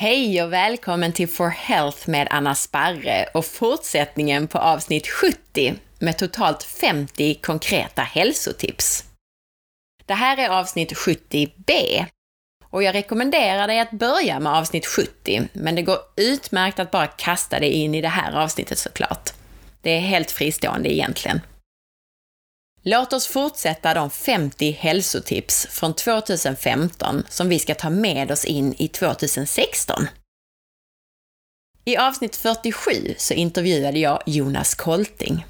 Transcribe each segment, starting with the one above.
Hej och välkommen till For Health med Anna Sparre och fortsättningen på avsnitt 70 med totalt 50 konkreta hälsotips. Det här är avsnitt 70b och jag rekommenderar dig att börja med avsnitt 70, men det går utmärkt att bara kasta dig in i det här avsnittet såklart. Det är helt fristående egentligen. Låt oss fortsätta de 50 hälsotips från 2015 som vi ska ta med oss in i 2016. I avsnitt 47 så intervjuade jag Jonas Kolting.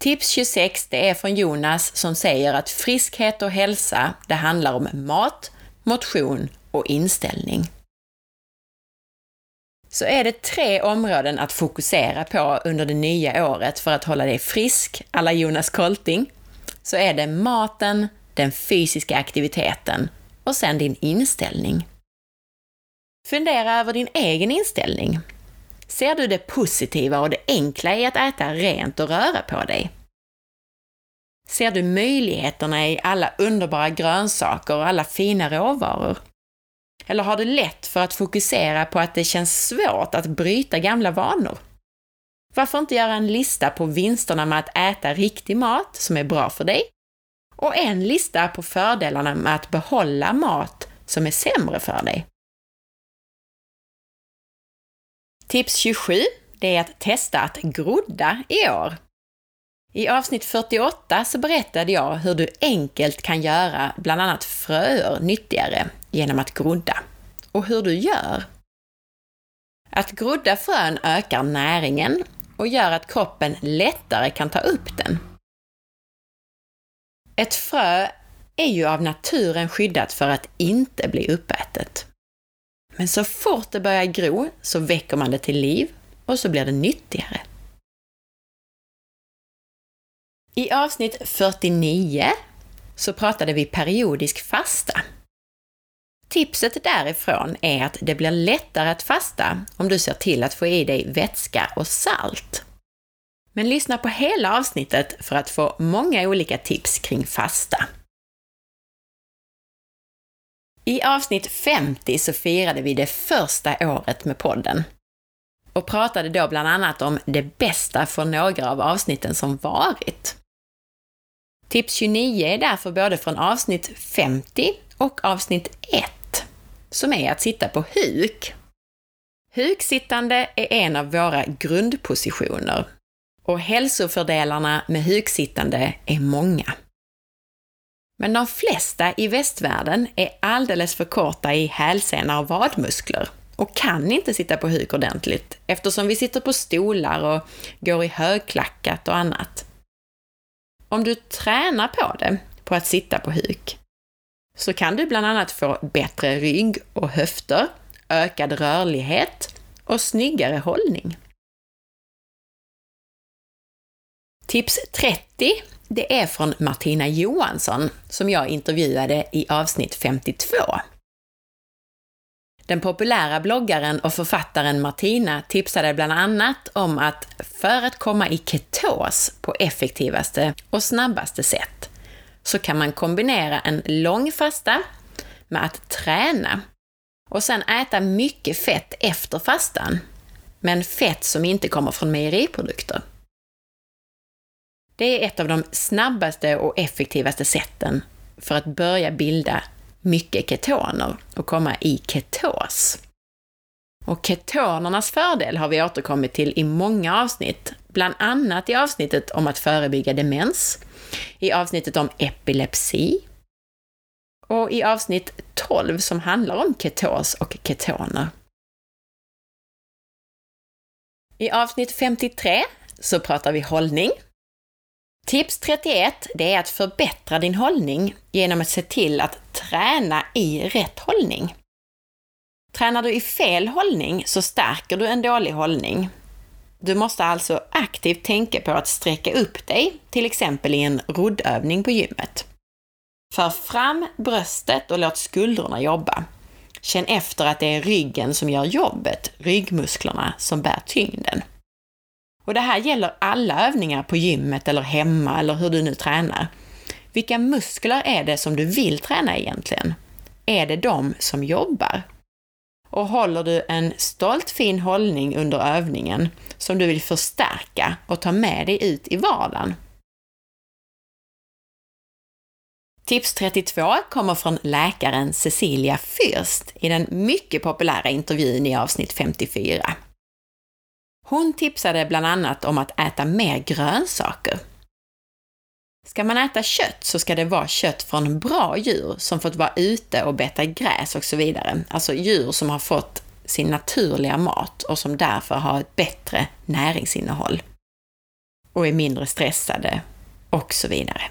Tips 26 det är från Jonas som säger att friskhet och hälsa, det handlar om mat, motion och inställning. Så är det tre områden att fokusera på under det nya året för att hålla dig frisk, alla Jonas Kolting, så är det maten, den fysiska aktiviteten och sen din inställning. Fundera över din egen inställning. Ser du det positiva och det enkla i att äta rent och röra på dig? Ser du möjligheterna i alla underbara grönsaker och alla fina råvaror? Eller har du lätt för att fokusera på att det känns svårt att bryta gamla vanor? Varför inte göra en lista på vinsterna med att äta riktig mat som är bra för dig och en lista på fördelarna med att behålla mat som är sämre för dig? Tips 27, det är att testa att grodda i år. I avsnitt 48 så berättade jag hur du enkelt kan göra bland annat fröer nyttigare genom att grodda. Och hur du gör. Att grodda frön ökar näringen och gör att kroppen lättare kan ta upp den. Ett frö är ju av naturen skyddat för att inte bli uppätet. Men så fort det börjar gro så väcker man det till liv och så blir det nyttigare. I avsnitt 49 så pratade vi periodisk fasta. Tipset därifrån är att det blir lättare att fasta om du ser till att få i dig vätska och salt. Men lyssna på hela avsnittet för att få många olika tips kring fasta. I avsnitt 50 så firade vi det första året med podden och pratade då bland annat om det bästa från några av avsnitten som varit. Tips 29 är därför både från avsnitt 50 och avsnitt 1 som är att sitta på huk. Huksittande är en av våra grundpositioner och hälsofördelarna med huksittande är många. Men de flesta i västvärlden är alldeles för korta i hälsena och vadmuskler och kan inte sitta på huk ordentligt eftersom vi sitter på stolar och går i högklackat och annat. Om du tränar på det, på att sitta på huk, så kan du bland annat få bättre rygg och höfter, ökad rörlighet och snyggare hållning. Tips 30, det är från Martina Johansson som jag intervjuade i avsnitt 52. Den populära bloggaren och författaren Martina tipsade bland annat om att för att komma i ketos på effektivaste och snabbaste sätt så kan man kombinera en lång fasta med att träna och sen äta mycket fett efter fastan, men fett som inte kommer från mejeriprodukter. Det är ett av de snabbaste och effektivaste sätten för att börja bilda mycket ketoner och komma i ketos. Och ketonernas fördel har vi återkommit till i många avsnitt, bland annat i avsnittet om att förebygga demens, i avsnittet om epilepsi och i avsnitt 12 som handlar om ketos och ketoner. I avsnitt 53 så pratar vi hållning. Tips 31, det är att förbättra din hållning genom att se till att träna i rätt hållning. Tränar du i fel hållning så stärker du en dålig hållning du måste alltså aktivt tänka på att sträcka upp dig, till exempel i en roddövning på gymmet. För fram bröstet och låt skuldrorna jobba. Känn efter att det är ryggen som gör jobbet, ryggmusklerna som bär tyngden. Och det här gäller alla övningar på gymmet eller hemma eller hur du nu tränar. Vilka muskler är det som du vill träna egentligen? Är det de som jobbar? Och håller du en stolt fin hållning under övningen som du vill förstärka och ta med dig ut i vardagen. Tips 32 kommer från läkaren Cecilia Fürst i den mycket populära intervjun i avsnitt 54. Hon tipsade bland annat om att äta mer grönsaker. Ska man äta kött så ska det vara kött från bra djur som fått vara ute och beta gräs och så vidare. Alltså djur som har fått sin naturliga mat och som därför har ett bättre näringsinnehåll och är mindre stressade och så vidare.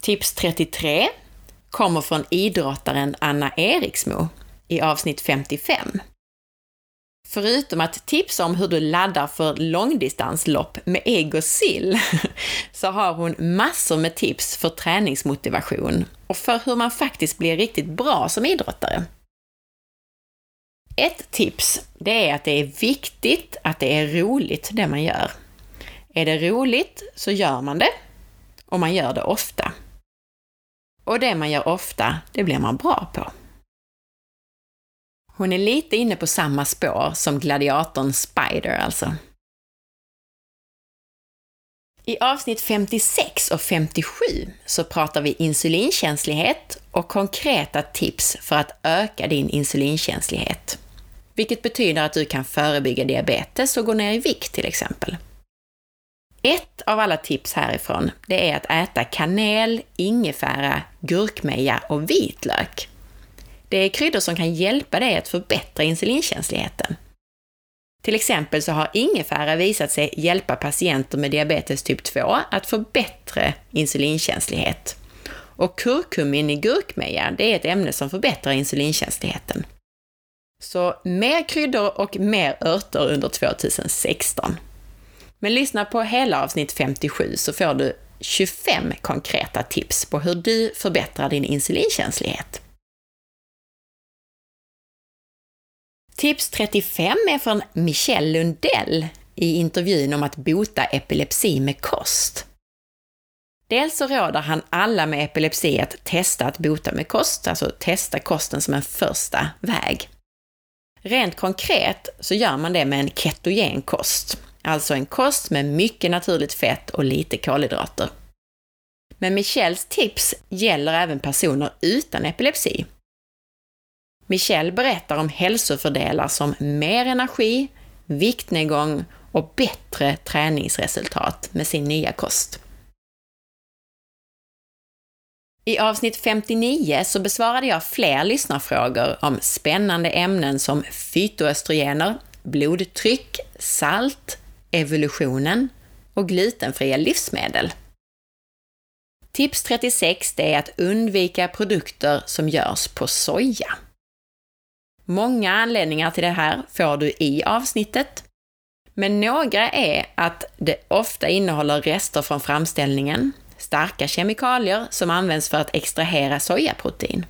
Tips 33 kommer från idrottaren Anna Eriksmo i avsnitt 55. Förutom att tipsa om hur du laddar för långdistanslopp med ägg och sill, så har hon massor med tips för träningsmotivation och för hur man faktiskt blir riktigt bra som idrottare. Ett tips, det är att det är viktigt att det är roligt det man gör. Är det roligt så gör man det och man gör det ofta. Och det man gör ofta, det blir man bra på. Hon är lite inne på samma spår som gladiatorn Spider alltså. I avsnitt 56 och 57 så pratar vi insulinkänslighet och konkreta tips för att öka din insulinkänslighet. Vilket betyder att du kan förebygga diabetes och gå ner i vikt till exempel. Ett av alla tips härifrån, det är att äta kanel, ingefära, gurkmeja och vitlök. Det är kryddor som kan hjälpa dig att förbättra insulinkänsligheten. Till exempel så har ingefära visat sig hjälpa patienter med diabetes typ 2 att få bättre insulinkänslighet. Och kurkumin i gurkmeja, det är ett ämne som förbättrar insulinkänsligheten. Så mer kryddor och mer örter under 2016. Men lyssna på hela avsnitt 57 så får du 25 konkreta tips på hur du förbättrar din insulinkänslighet. Tips 35 är från Michelle Lundell i intervjun om att bota epilepsi med kost. Dels så råder han alla med epilepsi att testa att bota med kost, alltså testa kosten som en första väg. Rent konkret så gör man det med en ketogen kost, alltså en kost med mycket naturligt fett och lite kolhydrater. Men Michels tips gäller även personer utan epilepsi, Michelle berättar om hälsofördelar som mer energi, viktnedgång och bättre träningsresultat med sin nya kost. I avsnitt 59 så besvarade jag fler lyssnarfrågor om spännande ämnen som fytoöstrogener, blodtryck, salt, evolutionen och glutenfria livsmedel. Tips 36 är att undvika produkter som görs på soja. Många anledningar till det här får du i avsnittet, men några är att det ofta innehåller rester från framställningen, starka kemikalier som används för att extrahera sojaprotein.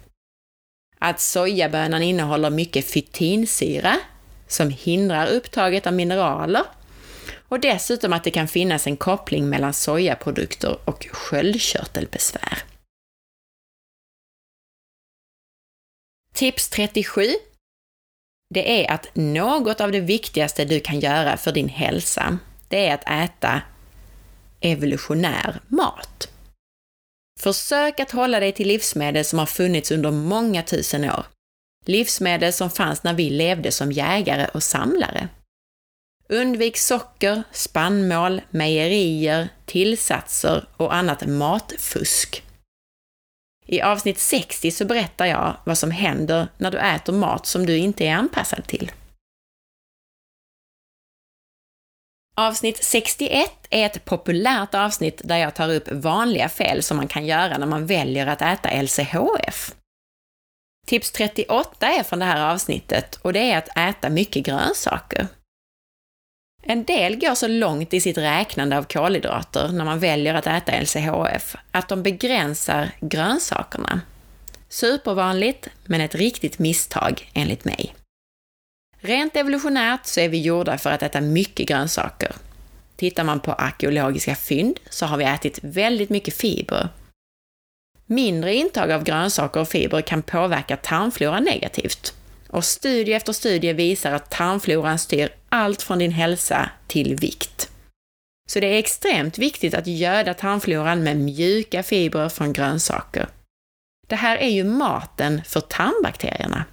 Att sojabönan innehåller mycket fytinsyra, som hindrar upptaget av mineraler, och dessutom att det kan finnas en koppling mellan sojaprodukter och sköldkörtelbesvär. Tips 37 det är att något av det viktigaste du kan göra för din hälsa, det är att äta evolutionär mat. Försök att hålla dig till livsmedel som har funnits under många tusen år. Livsmedel som fanns när vi levde som jägare och samlare. Undvik socker, spannmål, mejerier, tillsatser och annat matfusk. I avsnitt 60 så berättar jag vad som händer när du äter mat som du inte är anpassad till. Avsnitt 61 är ett populärt avsnitt där jag tar upp vanliga fel som man kan göra när man väljer att äta LCHF. Tips 38 är från det här avsnittet och det är att äta mycket grönsaker. En del går så långt i sitt räknande av kolhydrater när man väljer att äta LCHF att de begränsar grönsakerna. Supervanligt, men ett riktigt misstag enligt mig. Rent evolutionärt så är vi gjorda för att äta mycket grönsaker. Tittar man på arkeologiska fynd så har vi ätit väldigt mycket fibrer. Mindre intag av grönsaker och fibrer kan påverka tarmfloran negativt. Och studie efter studie visar att tarmfloran styr allt från din hälsa till vikt. Så det är extremt viktigt att göda tarmfloran med mjuka fibrer från grönsaker. Det här är ju maten för tarmbakterierna.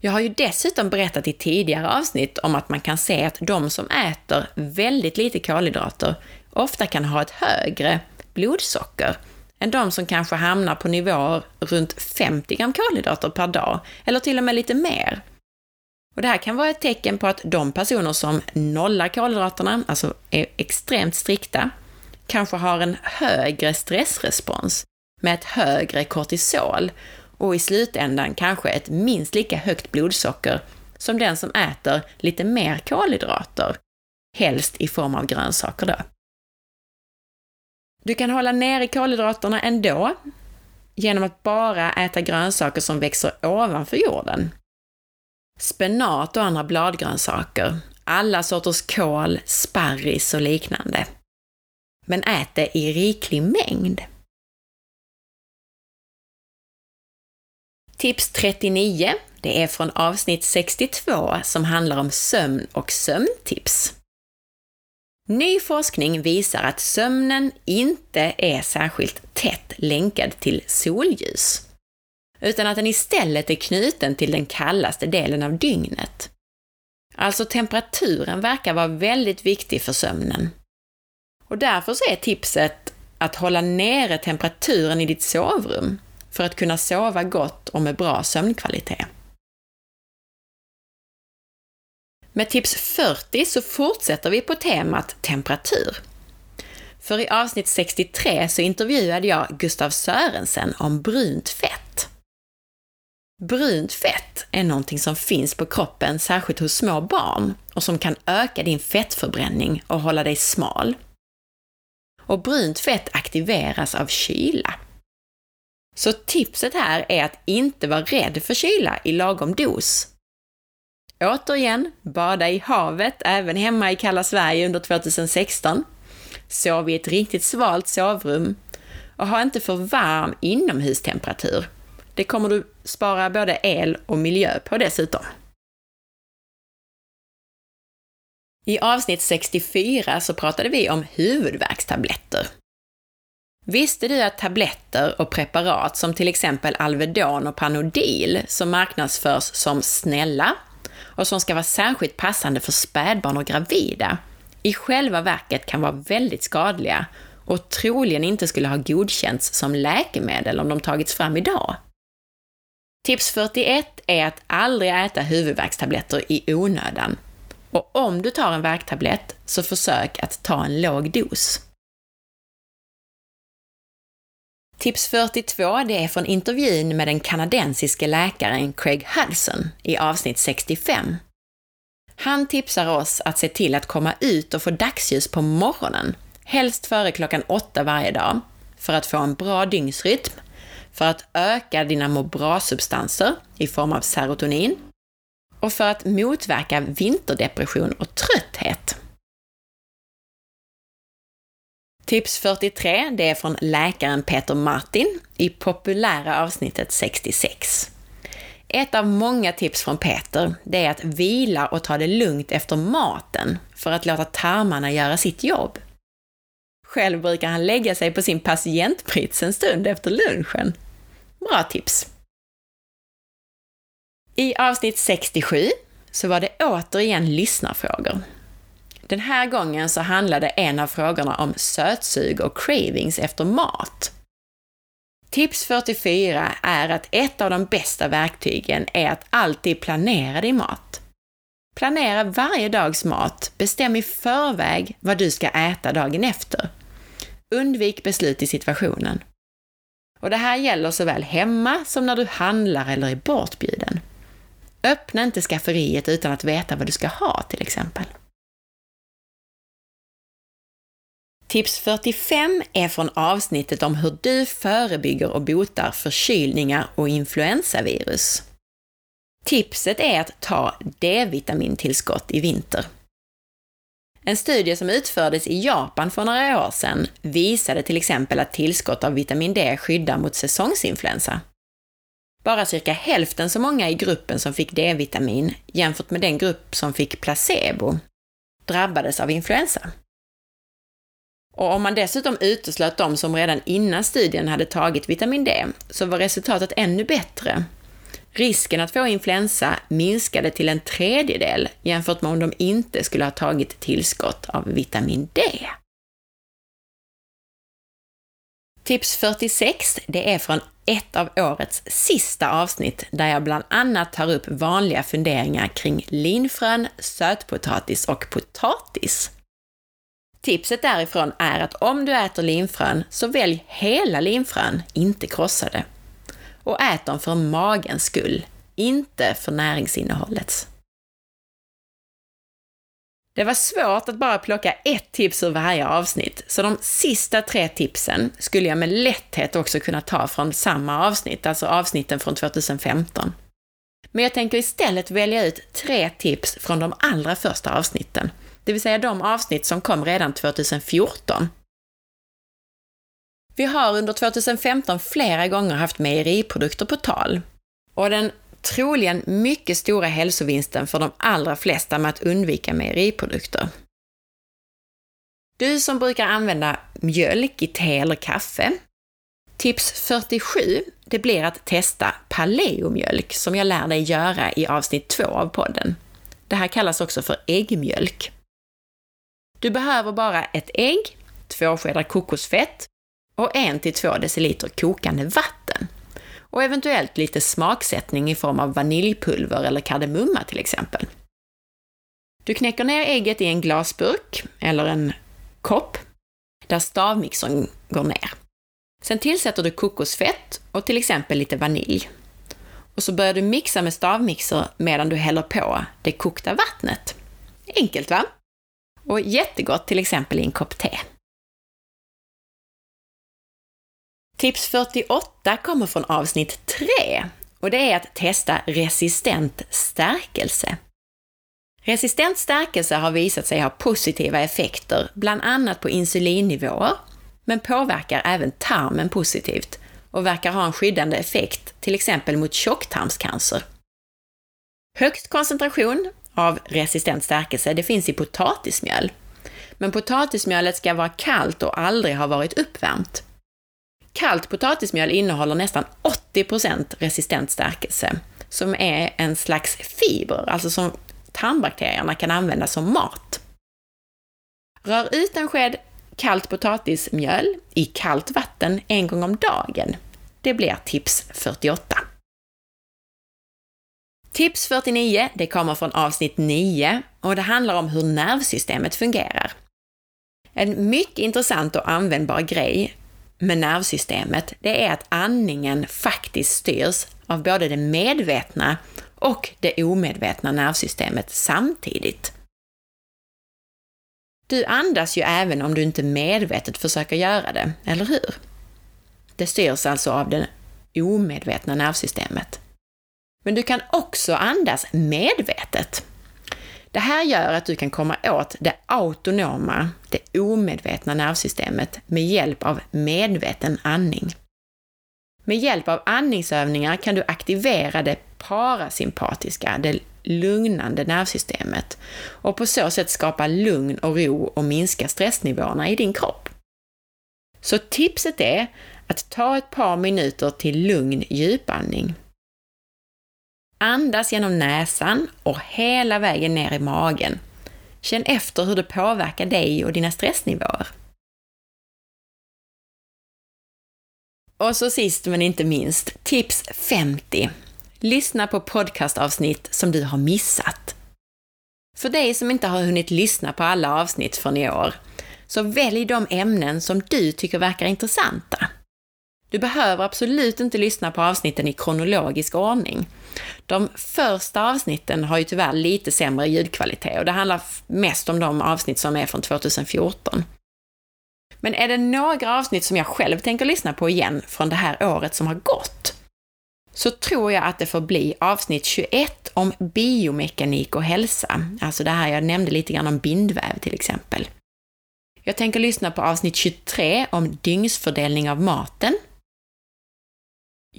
Jag har ju dessutom berättat i tidigare avsnitt om att man kan se att de som äter väldigt lite kolhydrater ofta kan ha ett högre blodsocker än de som kanske hamnar på nivåer runt 50 gram kolhydrater per dag, eller till och med lite mer. Och det här kan vara ett tecken på att de personer som nollar kolhydraterna, alltså är extremt strikta, kanske har en högre stressrespons med ett högre kortisol och i slutändan kanske ett minst lika högt blodsocker som den som äter lite mer kolhydrater, helst i form av grönsaker då. Du kan hålla nere kolhydraterna ändå genom att bara äta grönsaker som växer ovanför jorden. Spenat och andra bladgrönsaker, alla sorters kål, sparris och liknande. Men ät det i riklig mängd. Tips 39, det är från avsnitt 62 som handlar om sömn och sömntips. Ny forskning visar att sömnen inte är särskilt tätt länkad till solljus, utan att den istället är knuten till den kallaste delen av dygnet. Alltså temperaturen verkar vara väldigt viktig för sömnen. Och därför så är tipset att hålla nere temperaturen i ditt sovrum för att kunna sova gott och med bra sömnkvalitet. Med tips 40 så fortsätter vi på temat temperatur. För i avsnitt 63 så intervjuade jag Gustav Sörensen om brunt fett. Brunt fett är någonting som finns på kroppen, särskilt hos små barn, och som kan öka din fettförbränning och hålla dig smal. Och brunt fett aktiveras av kyla. Så tipset här är att inte vara rädd för kyla i lagom dos. Återigen, bada i havet även hemma i kalla Sverige under 2016. Sov i ett riktigt svalt sovrum och ha inte för varm inomhustemperatur. Det kommer du spara både el och miljö på dessutom. I avsnitt 64 så pratade vi om huvudvärkstabletter. Visste du att tabletter och preparat som till exempel Alvedon och Panodil, som marknadsförs som snälla och som ska vara särskilt passande för spädbarn och gravida, i själva verket kan vara väldigt skadliga och troligen inte skulle ha godkänts som läkemedel om de tagits fram idag. Tips 41 är att aldrig äta huvudvärkstabletter i onödan. Och om du tar en värktablett, så försök att ta en låg dos. Tips 42 det är från intervjun med den kanadensiske läkaren Craig Hudson i avsnitt 65. Han tipsar oss att se till att komma ut och få dagsljus på morgonen, helst före klockan åtta varje dag, för att få en bra dygnsrytm, för att öka dina må bra-substanser i form av serotonin och för att motverka vinterdepression och trötthet. Tips 43, det är från läkaren Peter Martin i populära avsnittet 66. Ett av många tips från Peter, det är att vila och ta det lugnt efter maten för att låta tarmarna göra sitt jobb. Själv brukar han lägga sig på sin patientprits en stund efter lunchen. Bra tips! I avsnitt 67 så var det återigen lyssnarfrågor. Den här gången så handlade en av frågorna om sötsug och cravings efter mat. Tips 44 är att ett av de bästa verktygen är att alltid planera din mat. Planera varje dags mat, bestäm i förväg vad du ska äta dagen efter. Undvik beslut i situationen. Och det här gäller såväl hemma som när du handlar eller är bortbjuden. Öppna inte skafferiet utan att veta vad du ska ha till exempel. Tips 45 är från avsnittet om hur du förebygger och botar förkylningar och influensavirus. Tipset är att ta D-vitamintillskott i vinter. En studie som utfördes i Japan för några år sedan visade till exempel att tillskott av vitamin D skyddar mot säsongsinfluensa. Bara cirka hälften så många i gruppen som fick D-vitamin jämfört med den grupp som fick placebo drabbades av influensa. Och om man dessutom uteslöt de som redan innan studien hade tagit vitamin D, så var resultatet ännu bättre. Risken att få influensa minskade till en tredjedel jämfört med om de inte skulle ha tagit tillskott av vitamin D. Tips 46, det är från ett av årets sista avsnitt där jag bland annat tar upp vanliga funderingar kring linfrön, sötpotatis och potatis. Tipset därifrån är att om du äter linfrön, så välj hela linfrön, inte krossade. Och ät dem för magens skull, inte för näringsinnehållets. Det var svårt att bara plocka ett tips ur varje avsnitt, så de sista tre tipsen skulle jag med lätthet också kunna ta från samma avsnitt, alltså avsnitten från 2015. Men jag tänker istället välja ut tre tips från de allra första avsnitten, det vill säga de avsnitt som kom redan 2014. Vi har under 2015 flera gånger haft mejeriprodukter på tal. Och den troligen mycket stora hälsovinsten för de allra flesta med att undvika mejeriprodukter. Du som brukar använda mjölk i te eller kaffe. Tips 47, det blir att testa paleomjölk som jag lär dig göra i avsnitt 2 av podden. Det här kallas också för äggmjölk. Du behöver bara ett ägg, två skedar kokosfett och en till två deciliter kokande vatten och eventuellt lite smaksättning i form av vaniljpulver eller kardemumma till exempel. Du knäcker ner ägget i en glasburk eller en kopp där stavmixern går ner. Sen tillsätter du kokosfett och till exempel lite vanilj. Och så börjar du mixa med stavmixer medan du häller på det kokta vattnet. Enkelt va? Och jättegott till exempel i en kopp te. Tips 48 kommer från avsnitt 3 och det är att testa resistent stärkelse. Resistent stärkelse har visat sig ha positiva effekter, bland annat på insulinnivåer, men påverkar även tarmen positivt och verkar ha en skyddande effekt, till exempel mot tjocktarmscancer. Högst koncentration av resistent stärkelse, det finns i potatismjöl. Men potatismjölet ska vara kallt och aldrig ha varit uppvärmt. Kallt potatismjöl innehåller nästan 80 resistent stärkelse, som är en slags fiber, alltså som tarmbakterierna kan använda som mat. Rör ut en sked kallt potatismjöl i kallt vatten en gång om dagen. Det blir tips 48. Tips 49, det kommer från avsnitt 9 och det handlar om hur nervsystemet fungerar. En mycket intressant och användbar grej med nervsystemet, det är att andningen faktiskt styrs av både det medvetna och det omedvetna nervsystemet samtidigt. Du andas ju även om du inte medvetet försöker göra det, eller hur? Det styrs alltså av det omedvetna nervsystemet. Men du kan också andas medvetet. Det här gör att du kan komma åt det autonoma, det omedvetna nervsystemet med hjälp av medveten andning. Med hjälp av andningsövningar kan du aktivera det parasympatiska, det lugnande nervsystemet och på så sätt skapa lugn och ro och minska stressnivåerna i din kropp. Så tipset är att ta ett par minuter till lugn djupandning Andas genom näsan och hela vägen ner i magen. Känn efter hur det påverkar dig och dina stressnivåer. Och så sist men inte minst, tips 50. Lyssna på podcastavsnitt som du har missat. För dig som inte har hunnit lyssna på alla avsnitt från i år, så välj de ämnen som du tycker verkar intressanta. Du behöver absolut inte lyssna på avsnitten i kronologisk ordning. De första avsnitten har ju tyvärr lite sämre ljudkvalitet och det handlar mest om de avsnitt som är från 2014. Men är det några avsnitt som jag själv tänker lyssna på igen från det här året som har gått, så tror jag att det får bli avsnitt 21 om biomekanik och hälsa, alltså det här jag nämnde lite grann om bindväv till exempel. Jag tänker lyssna på avsnitt 23 om dygnsfördelning av maten.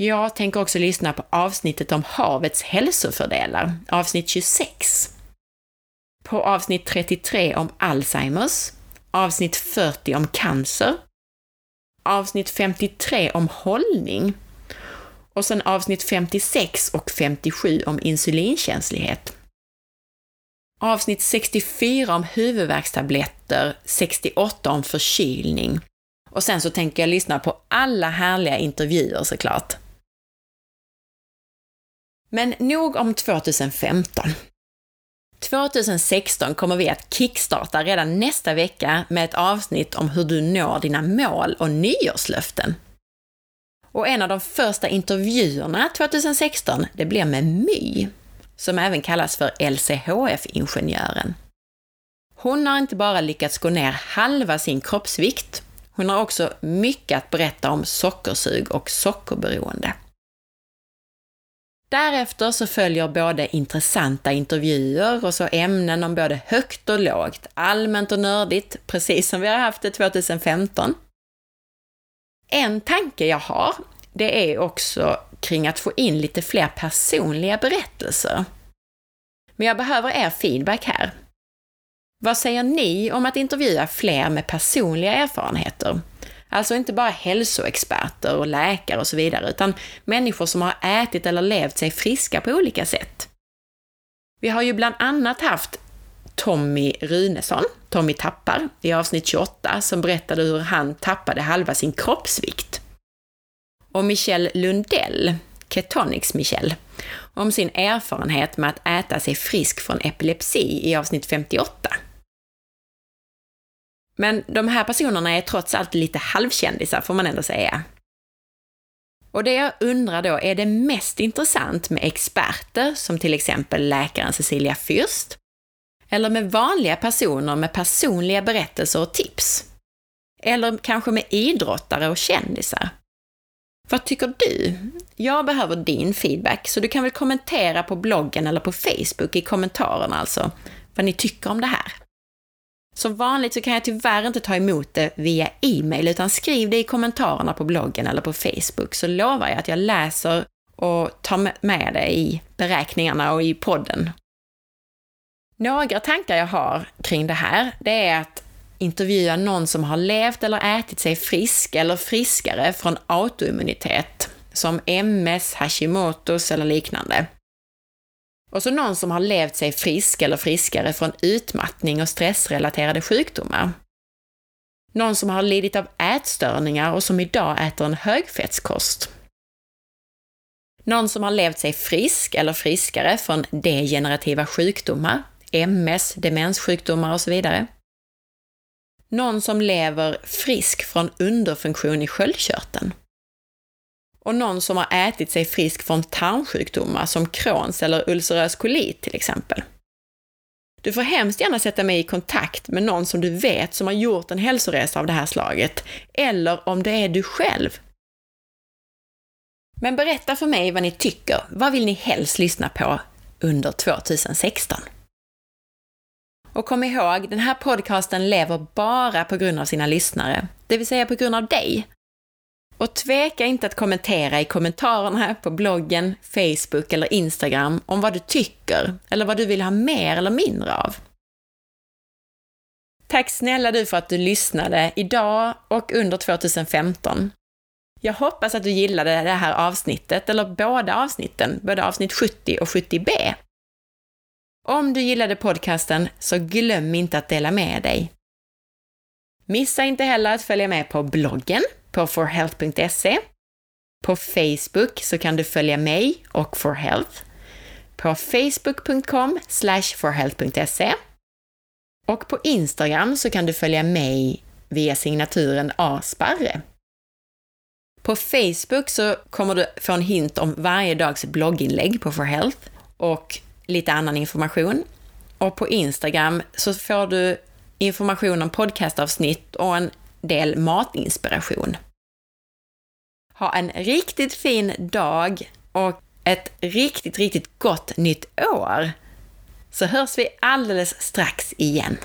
Jag tänker också lyssna på avsnittet om havets hälsofördelar, avsnitt 26. På avsnitt 33 om Alzheimers, avsnitt 40 om cancer, avsnitt 53 om hållning och sen avsnitt 56 och 57 om insulinkänslighet. Avsnitt 64 om huvudvärkstabletter, 68 om förkylning. Och sen så tänker jag lyssna på alla härliga intervjuer såklart. Men nog om 2015. 2016 kommer vi att kickstarta redan nästa vecka med ett avsnitt om hur du når dina mål och nyårslöften. Och en av de första intervjuerna 2016, det blir med My, som även kallas för LCHF-ingenjören. Hon har inte bara lyckats gå ner halva sin kroppsvikt, hon har också mycket att berätta om sockersug och sockerberoende. Därefter så följer både intressanta intervjuer och så ämnen om både högt och lågt, allmänt och nördigt, precis som vi har haft det 2015. En tanke jag har, det är också kring att få in lite fler personliga berättelser. Men jag behöver er feedback här. Vad säger ni om att intervjua fler med personliga erfarenheter? Alltså inte bara hälsoexperter och läkare och så vidare, utan människor som har ätit eller levt sig friska på olika sätt. Vi har ju bland annat haft Tommy Runesson, Tommy Tappar, i avsnitt 28, som berättade hur han tappade halva sin kroppsvikt. Och Michelle Lundell, Ketonics Michelle, om sin erfarenhet med att äta sig frisk från epilepsi i avsnitt 58. Men de här personerna är trots allt lite halvkändisar, får man ändå säga. Och det jag undrar då, är det mest intressant med experter, som till exempel läkaren Cecilia Fürst, eller med vanliga personer med personliga berättelser och tips? Eller kanske med idrottare och kändisar? Vad tycker du? Jag behöver din feedback, så du kan väl kommentera på bloggen eller på Facebook i kommentarerna alltså, vad ni tycker om det här. Som vanligt så kan jag tyvärr inte ta emot det via e-mail, utan skriv det i kommentarerna på bloggen eller på Facebook, så lovar jag att jag läser och tar med det i beräkningarna och i podden. Några tankar jag har kring det här, det är att intervjua någon som har levt eller ätit sig frisk eller friskare från autoimmunitet, som MS, Hashimotos eller liknande. Och så någon som har levt sig frisk eller friskare från utmattning och stressrelaterade sjukdomar. Någon som har lidit av ätstörningar och som idag äter en högfettskost. Någon som har levt sig frisk eller friskare från degenerativa sjukdomar, MS, demenssjukdomar och så vidare. Någon som lever frisk från underfunktion i sköldkörteln och någon som har ätit sig frisk från tarmsjukdomar som Crohns eller ulcerös kolit till exempel. Du får hemskt gärna sätta mig i kontakt med någon som du vet som har gjort en hälsoresa av det här slaget, eller om det är du själv. Men berätta för mig vad ni tycker. Vad vill ni helst lyssna på under 2016? Och kom ihåg, den här podcasten lever bara på grund av sina lyssnare, det vill säga på grund av dig. Och tveka inte att kommentera i kommentarerna på bloggen, Facebook eller Instagram om vad du tycker eller vad du vill ha mer eller mindre av. Tack snälla du för att du lyssnade idag och under 2015. Jag hoppas att du gillade det här avsnittet, eller båda avsnitten, både avsnitt 70 och 70b. Om du gillade podcasten så glöm inte att dela med dig. Missa inte heller att följa med på bloggen på forhealth.se. På Facebook så kan du följa mig och forhealth på facebook.com forhealth.se. Och på Instagram så kan du följa mig via signaturen asparre. På Facebook så kommer du få en hint om varje dags blogginlägg på forhealth och lite annan information. Och på Instagram så får du information om podcastavsnitt och en del matinspiration. Ha en riktigt fin dag och ett riktigt, riktigt gott nytt år! Så hörs vi alldeles strax igen.